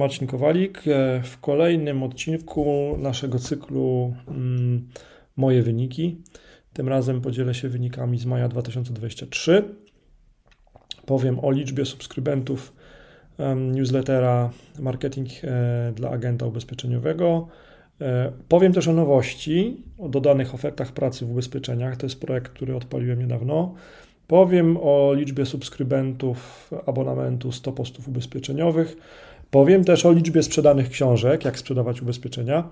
Marcin Kowalik. E, w kolejnym odcinku naszego cyklu mm, Moje wyniki. Tym razem podzielę się wynikami z maja 2023. Powiem o liczbie subskrybentów newslettera Marketing e, dla agenta ubezpieczeniowego. E, powiem też o nowości, o dodanych ofertach pracy w ubezpieczeniach. To jest projekt, który odpaliłem niedawno. Powiem o liczbie subskrybentów abonamentu 100 postów ubezpieczeniowych Powiem też o liczbie sprzedanych książek, jak sprzedawać ubezpieczenia.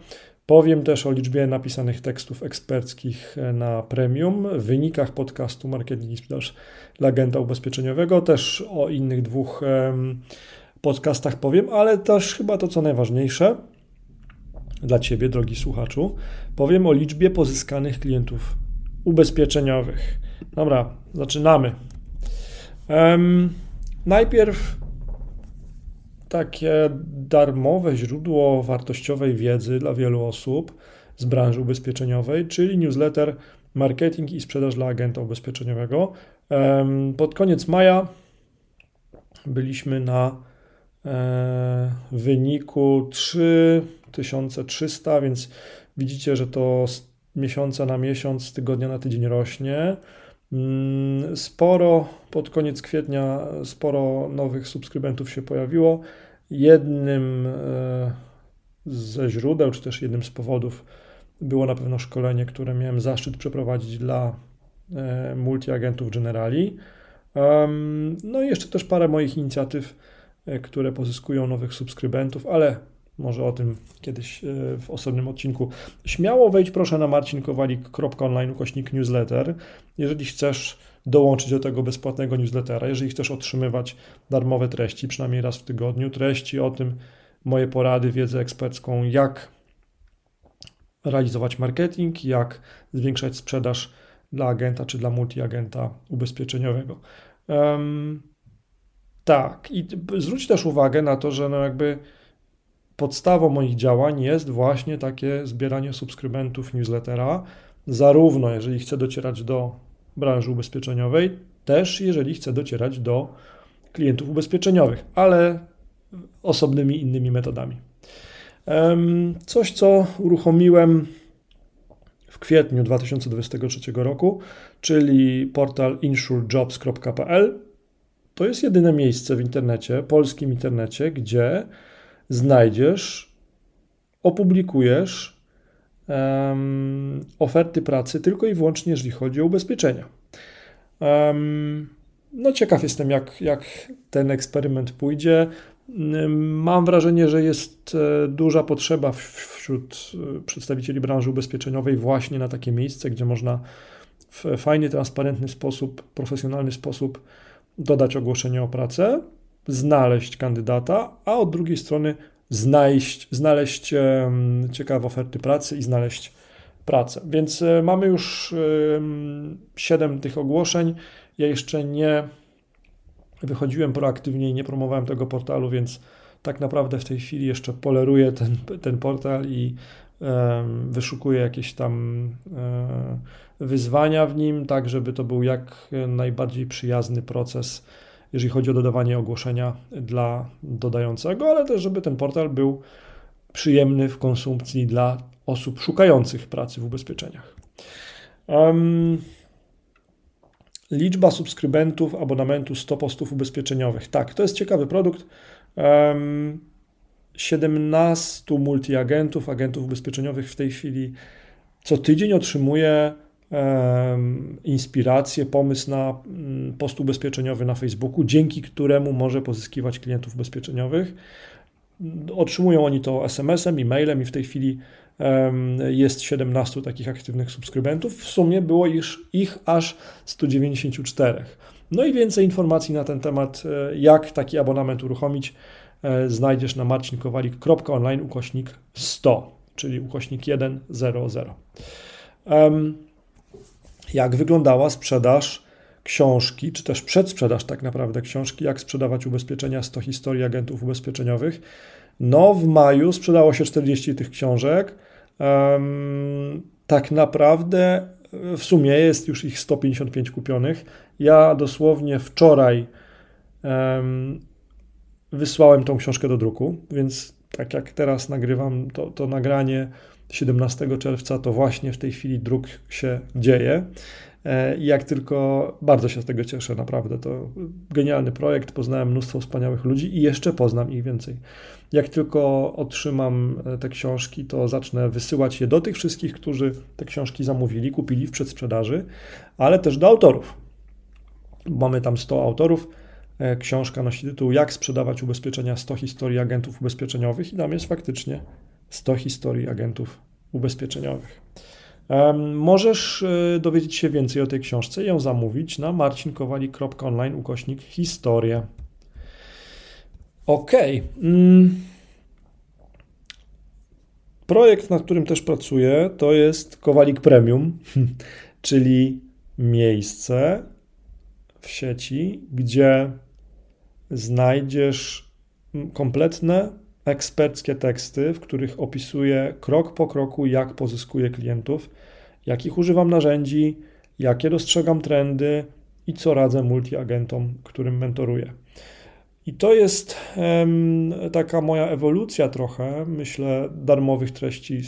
Powiem też o liczbie napisanych tekstów eksperckich na premium, wynikach podcastu Marketing i Sprzedaż dla agenta ubezpieczeniowego, też o innych dwóch podcastach powiem, ale też chyba to co najważniejsze dla Ciebie, drogi słuchaczu, powiem o liczbie pozyskanych klientów ubezpieczeniowych. Dobra, zaczynamy. Um, najpierw takie darmowe źródło wartościowej wiedzy dla wielu osób z branży ubezpieczeniowej, czyli newsletter Marketing i sprzedaż dla agenta ubezpieczeniowego. Pod koniec maja byliśmy na e, wyniku 3300, więc widzicie, że to z miesiąca na miesiąc, z tygodnia na tydzień rośnie. Mm, sporo pod koniec kwietnia, sporo nowych subskrybentów się pojawiło. Jednym e, ze źródeł, czy też jednym z powodów było na pewno szkolenie, które miałem zaszczyt przeprowadzić dla e, multiagentów Generali. No i jeszcze też parę moich inicjatyw, e, które pozyskują nowych subskrybentów, ale może o tym kiedyś w osobnym odcinku. Śmiało wejdź proszę na marcinkowalik.online ukośnik newsletter, jeżeli chcesz dołączyć do tego bezpłatnego newslettera. Jeżeli chcesz otrzymywać darmowe treści, przynajmniej raz w tygodniu, treści o tym, moje porady, wiedzę ekspercką, jak realizować marketing, jak zwiększać sprzedaż dla agenta czy dla multiagenta ubezpieczeniowego. Um, tak, i zwróć też uwagę na to, że no jakby podstawą moich działań jest właśnie takie zbieranie subskrybentów newslettera, zarówno jeżeli chcę docierać do branży ubezpieczeniowej, też jeżeli chce docierać do klientów ubezpieczeniowych, ale osobnymi innymi metodami. Coś, co uruchomiłem w kwietniu 2023 roku, czyli portal insurejobs.pl. To jest jedyne miejsce w internecie, polskim internecie, gdzie znajdziesz, opublikujesz um, oferty pracy tylko i wyłącznie, jeżeli chodzi o ubezpieczenia. Um, no ciekaw jestem, jak, jak ten eksperyment pójdzie. Mam wrażenie, że jest e, duża potrzeba wśród e, przedstawicieli branży ubezpieczeniowej właśnie na takie miejsce, gdzie można w fajny, transparentny sposób, profesjonalny sposób dodać ogłoszenie o pracę, znaleźć kandydata, a od drugiej strony znaleźć, znaleźć ciekawe oferty pracy i znaleźć pracę. Więc e, mamy już 7 tych ogłoszeń. Ja jeszcze nie wychodziłem proaktywnie i nie promowałem tego portalu, więc tak naprawdę w tej chwili jeszcze poleruję ten, ten portal i wyszukuję jakieś tam e, wyzwania w nim, tak żeby to był jak najbardziej przyjazny proces jeżeli chodzi o dodawanie ogłoszenia dla dodającego, ale też, żeby ten portal był przyjemny w konsumpcji dla osób szukających pracy w ubezpieczeniach. Um, liczba subskrybentów abonamentu 100 postów ubezpieczeniowych. Tak, to jest ciekawy produkt. Um, 17 multiagentów, agentów ubezpieczeniowych w tej chwili co tydzień otrzymuje inspirację, pomysł na mm, post ubezpieczeniowy na Facebooku, dzięki któremu może pozyskiwać klientów ubezpieczeniowych. Otrzymują oni to SMS-em, e-mailem i w tej chwili jest 17 takich aktywnych subskrybentów. W sumie było ich, ich aż 194. No i więcej informacji na ten temat, e, jak taki abonament uruchomić, e, znajdziesz na marcinkowalik.online ukośnik 100, czyli ukośnik 100. Um, jak wyglądała sprzedaż książki, czy też przedsprzedaż tak naprawdę książki, jak sprzedawać ubezpieczenia 100 historii agentów ubezpieczeniowych. No, w maju sprzedało się 40 tych książek. Tak naprawdę w sumie jest już ich 155 kupionych. Ja dosłownie wczoraj wysłałem tą książkę do druku, więc tak jak teraz nagrywam to, to nagranie 17 czerwca, to właśnie w tej chwili druk się dzieje. E, jak tylko bardzo się z tego cieszę, naprawdę to genialny projekt. Poznałem mnóstwo wspaniałych ludzi i jeszcze poznam ich więcej. Jak tylko otrzymam e, te książki, to zacznę wysyłać je do tych wszystkich, którzy te książki zamówili, kupili w przedsprzedaży, ale też do autorów. Mamy tam 100 autorów. E, książka nosi tytuł Jak sprzedawać ubezpieczenia 100 historii agentów ubezpieczeniowych i tam jest faktycznie 100 historii agentów ubezpieczeniowych. Możesz e, dowiedzieć się więcej o tej książce i ją zamówić na marcinkowali.online ukośnik historia. Ok. Mm. Projekt, nad którym też pracuję, to jest Kowalik Premium, czyli miejsce w sieci, gdzie znajdziesz kompletne eksperckie teksty, w których opisuję krok po kroku, jak pozyskuję klientów, jakich używam narzędzi, jakie dostrzegam trendy i co radzę multiagentom, którym mentoruję. I to jest taka moja ewolucja trochę, myślę, darmowych treści,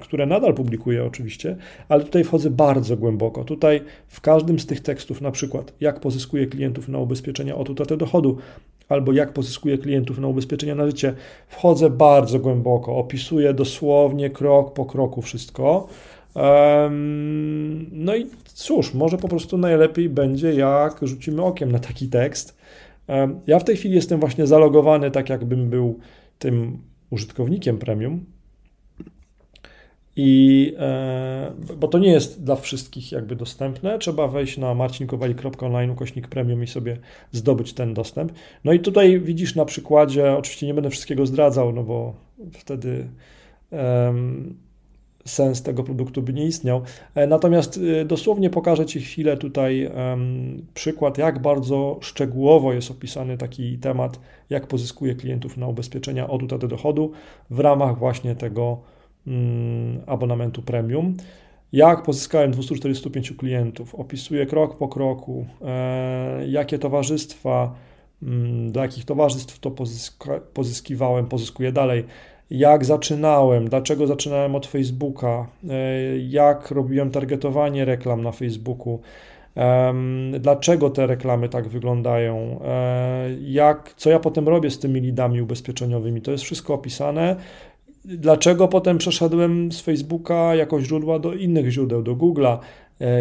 które nadal publikuję oczywiście, ale tutaj wchodzę bardzo głęboko. Tutaj w każdym z tych tekstów, na przykład jak pozyskuję klientów na ubezpieczenia od utraty dochodu, albo jak pozyskuję klientów na ubezpieczenia na życie, wchodzę bardzo głęboko, opisuję dosłownie krok po kroku wszystko. No i cóż, może po prostu najlepiej będzie, jak rzucimy okiem na taki tekst ja w tej chwili jestem właśnie zalogowany tak, jakbym był tym użytkownikiem premium. I e, bo to nie jest dla wszystkich jakby dostępne, trzeba wejść na marcinkowali.online ukośnik premium i sobie zdobyć ten dostęp. No i tutaj widzisz na przykładzie, oczywiście nie będę wszystkiego zdradzał, no bo wtedy um, sens tego produktu by nie istniał. E, natomiast e, dosłownie pokażę Ci chwilę tutaj przykład, jak bardzo szczegółowo jest opisany taki temat, jak pozyskuję klientów na ubezpieczenia od utraty dochodu w ramach właśnie tego mm, abonamentu premium. Jak pozyskałem 245 klientów, opisuję krok po kroku, e, jakie towarzystwa, mm, do jakich towarzystw to pozyska, pozyskiwałem, pozyskuję dalej, jak zaczynałem, dlaczego zaczynałem od Facebooka, e, jak robiłem targetowanie reklam na Facebooku, dlaczego te reklamy tak wyglądają, e, jak, co ja potem robię z tymi lidami ubezpieczeniowymi. To jest wszystko opisane. Dlaczego potem przeszedłem z Facebooka jako źródła do innych źródeł, do Google'a,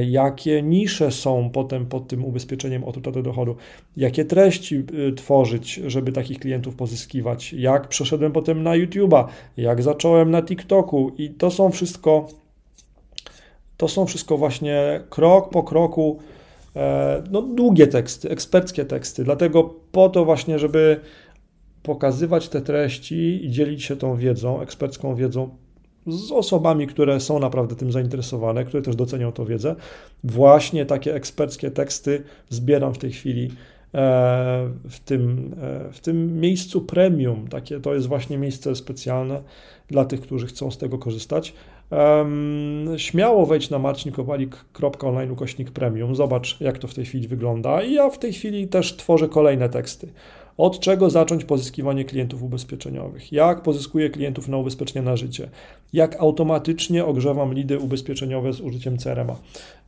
jakie nisze są potem pod tym ubezpieczeniem od utraty dochodu, jakie treści y, tworzyć, żeby takich klientów pozyskiwać, jak przeszedłem potem na YouTube'a, jak zacząłem na TikToku? I to są wszystko to są wszystko właśnie krok po kroku e, no, długie teksty, eksperckie teksty. Dlatego po to właśnie, żeby pokazywać te treści i dzielić się tą wiedzą, ekspercką wiedzą, z osobami, które są naprawdę tym zainteresowane, które też docenią tą wiedzę. Właśnie takie eksperckie teksty zbieram w tej chwili e, w tym, e, w tym miejscu premium. Takie, to jest właśnie miejsce specjalne dla tych, którzy chcą z tego korzystać. Śmiało wejdź na marcinkowalik.online ukośnik premium, zobacz jak to w tej chwili wygląda i ja w tej chwili też tworzę kolejne teksty. Od czego zacząć pozyskiwanie klientów ubezpieczeniowych? Jak pozyskuję klientów na ubezpieczenie na życie? Jak automatycznie ogrzewam lidy ubezpieczeniowe z użyciem CRM?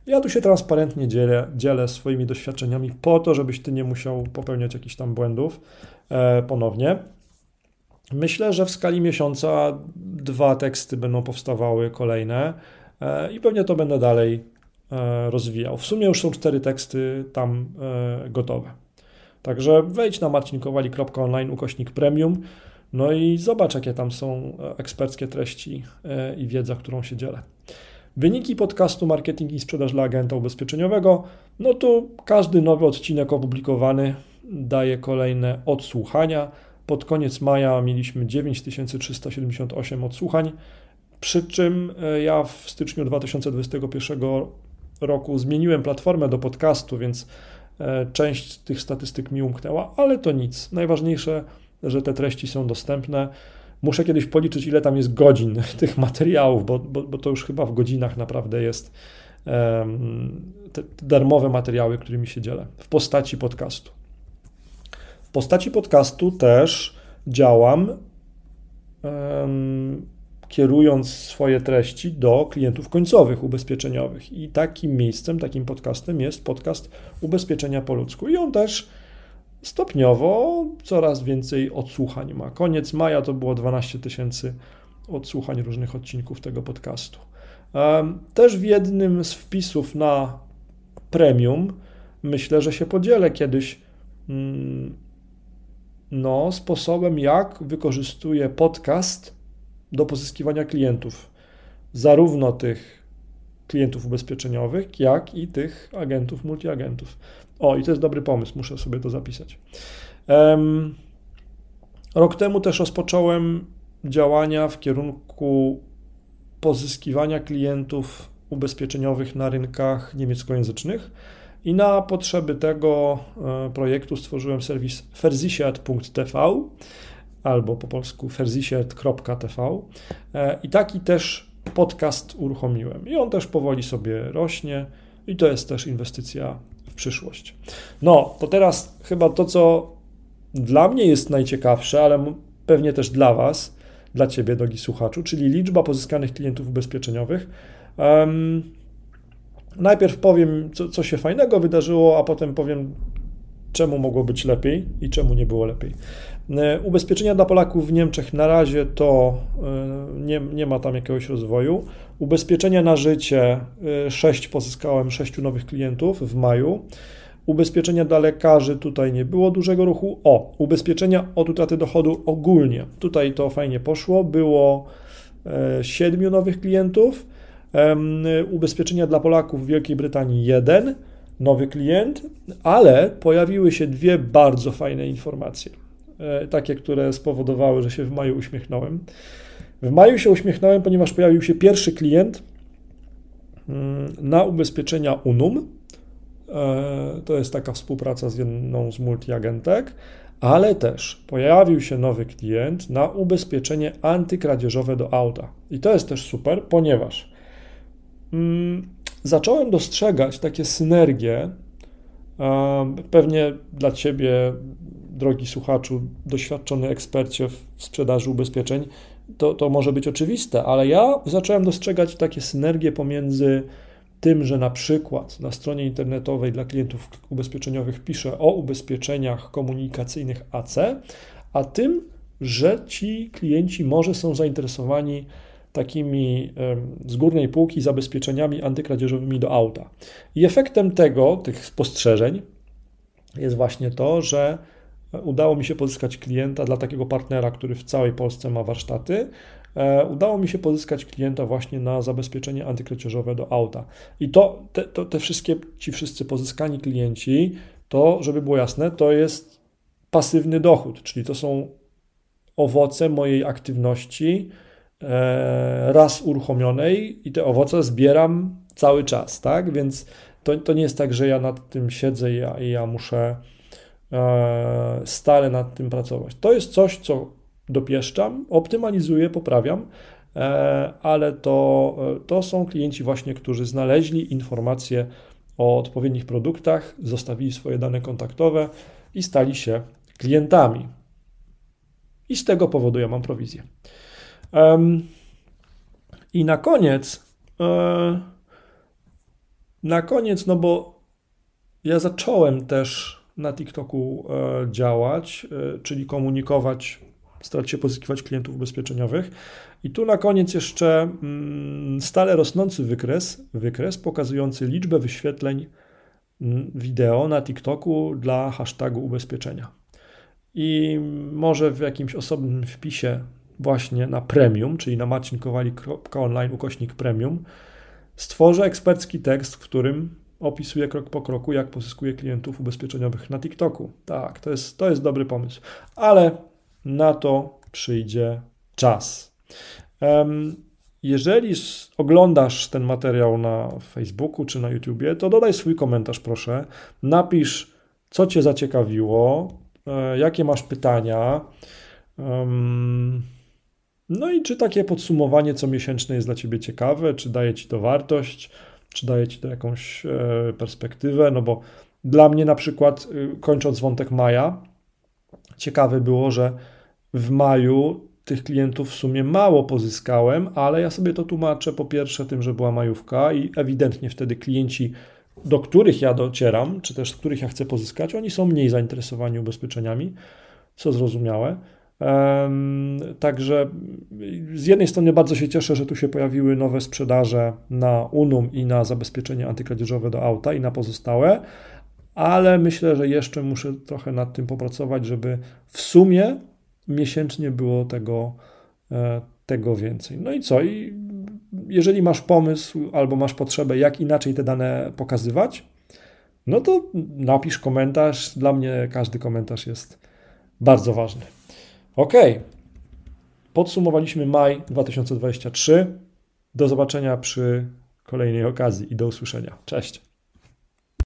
Ja tu się transparentnie dzielę, dzielę swoimi doświadczeniami po to, żebyś ty nie musiał popełniać jakichś tam błędów e, ponownie. Myślę, że w skali miesiąca dwa teksty będą powstawały kolejne e, i pewnie to będę dalej e, rozwijał. W sumie już są cztery teksty tam e, gotowe. Także wejdź na marcinkowali.online ukośnik premium, no i zobacz, jakie tam są eksperckie treści i wiedza, którą się dzielę. Wyniki podcastu Marketing i Sprzedaż dla Agenta Ubezpieczeniowego, no to każdy nowy odcinek opublikowany daje kolejne odsłuchania. Pod koniec maja mieliśmy 9378 odsłuchań, przy czym e, ja w styczniu 2021 roku zmieniłem platformę do podcastu, więc e, część tych statystyk mi umknęła, ale to nic. Najważniejsze, że te treści są dostępne. Muszę kiedyś policzyć, ile tam jest godzin tych materiałów, bo, bo, bo to już chyba w godzinach naprawdę jest um, te darmowe materiały, którymi się dzielę w postaci podcastu. postaci podcastu też działam, um, kierując swoje treści do klientów końcowych ubezpieczeniowych. I takim miejscem, takim podcastem jest podcast Ubezpieczenia po ludzku. I on też stopniowo coraz więcej odsłuchań ma. Koniec maja to było 12 tysięcy odsłuchań różnych odcinków tego podcastu. Też w jednym z wpisów na premium myślę, że się podzielę kiedyś mm, no, sposobem, jak wykorzystuję podcast do pozyskiwania klientów. Zarówno tych klientów ubezpieczeniowych, jak i tych agentów, multiagentów. O, i to jest dobry pomysł, muszę sobie to zapisać. Um, rok temu też rozpocząłem działania w kierunku pozyskiwania klientów ubezpieczeniowych na rynkach niemieckojęzycznych. I na potrzeby tego e, projektu stworzyłem serwis ferzisiat.tv albo po polsku ferzisiat.tv e, i taki też podcast uruchomiłem. I on też powoli sobie rośnie i to jest też inwestycja w przyszłość. No, to teraz chyba to, co dla mnie jest najciekawsze, ale pewnie też dla Was, dla Ciebie, drogi słuchaczu, czyli liczba pozyskanych klientów ubezpieczeniowych. Um, najpierw powiem, co, co się fajnego wydarzyło, a potem powiem, czemu mogło być lepiej i czemu nie było lepiej. E, ubezpieczenia dla Polaków w Niemczech na razie to e, nie, nie ma tam jakiegoś rozwoju. Ubezpieczenia na życie 6 e, pozyskałem 6 nowych klientów w maju. Ubezpieczenia dla lekarzy tutaj nie było dużego ruchu. O, ubezpieczenia od utraty dochodu ogólnie. Tutaj to fajnie poszło. Było 7 nowych klientów. Ubezpieczenia dla Polaków w Wielkiej Brytanii 1 nowy klient, ale pojawiły się dwie bardzo fajne informacje. E, takie, które spowodowały, że się w maju uśmiechnąłem. W maju się uśmiechnąłem, ponieważ pojawił się pierwszy klient mm, na ubezpieczenia Unum. E, to jest taka współpraca z jedną z multiagentek, ale też pojawił się nowy klient na ubezpieczenie antykradzieżowe do auta. I to jest też super, ponieważ mm, zacząłem dostrzegać takie synergie. Pewnie dla Ciebie drogi słuchaczu, doświadczony ekspercie w sprzedaży ubezpieczeń, to, to może być oczywiste, ale ja zacząłem dostrzegać takie synergie pomiędzy tym, że na przykład na stronie internetowej dla klientów ubezpieczeniowych piszę o ubezpieczeniach komunikacyjnych AC, a tym, że ci klienci może są zainteresowani takimi z górnej półki zabezpieczeniami antykradzieżowymi do auta. I efektem tego, tych spostrzeżeń, jest właśnie to, że udało mi się pozyskać klienta dla takiego partnera, który w całej Polsce ma warsztaty. E, udało mi się pozyskać klienta właśnie na zabezpieczenie antykradzieżowe do auta. I to, te, to, te wszystkie, ci wszyscy pozyskani klienci, to, żeby było jasne, to jest pasywny dochód, czyli to są owoce mojej aktywności e, raz uruchomionej i te owoce zbieram cały czas, tak? Więc to, to nie jest tak, że ja nad tym siedzę i ja, i ja muszę E, stale nad tym pracować. To jest coś, co dopieszczam, optymalizuję, poprawiam, e, ale to, e, to są klienci właśnie, którzy znaleźli informacje o odpowiednich produktach, zostawili swoje dane kontaktowe i stali się klientami. I z tego powodu ja mam prowizję. I na koniec, na koniec, no bo ja zacząłem też na TikToku e, działać, e, czyli komunikować, starać się pozyskiwać klientów ubezpieczeniowych. I tu na koniec jeszcze mm, stale rosnący wykres, wykres pokazujący liczbę wyświetleń mm, wideo na TikToku dla hashtagu ubezpieczenia. I może w jakimś osobnym wpisie właśnie na premium, czyli na marcinkowali.online ukośnik premium, stworzę ekspercki tekst, w którym opisuje krok po kroku, jak pozyskuje klientów ubezpieczeniowych na TikToku. Tak, to jest, to jest dobry pomysł, ale na to przyjdzie czas. Jeżeli oglądasz ten materiał na Facebooku czy na YouTubie, to dodaj swój komentarz, proszę. Napisz, co Cię zaciekawiło, e, jakie masz pytania. No i czy takie podsumowanie co miesięczne jest dla Ciebie ciekawe, czy daje Ci to wartość? Czy daje ci to jakąś e, perspektywę, no bo dla mnie na przykład, y, kończąc wątek Maja, ciekawe było, że w maju tych klientów w sumie mało pozyskałem, ale ja sobie to tłumaczę po pierwsze tym, że była majówka i ewidentnie wtedy klienci, do których ja docieram, czy też których ja chcę pozyskać, oni są mniej zainteresowani ubezpieczeniami, co zrozumiałe. Także z jednej strony bardzo się cieszę, że tu się pojawiły nowe sprzedaże na Unum i na zabezpieczenie antykradzieżowe do auta i na pozostałe, ale myślę, że jeszcze muszę trochę nad tym popracować, żeby w sumie miesięcznie było tego, e, tego więcej. No i co? I jeżeli masz pomysł albo masz potrzebę, jak inaczej te dane pokazywać, no to napisz komentarz. Dla mnie każdy komentarz jest bardzo ważny. Ok. Podsumowaliśmy maj 2023. Do zobaczenia przy kolejnej okazji i do usłyszenia. Cześć.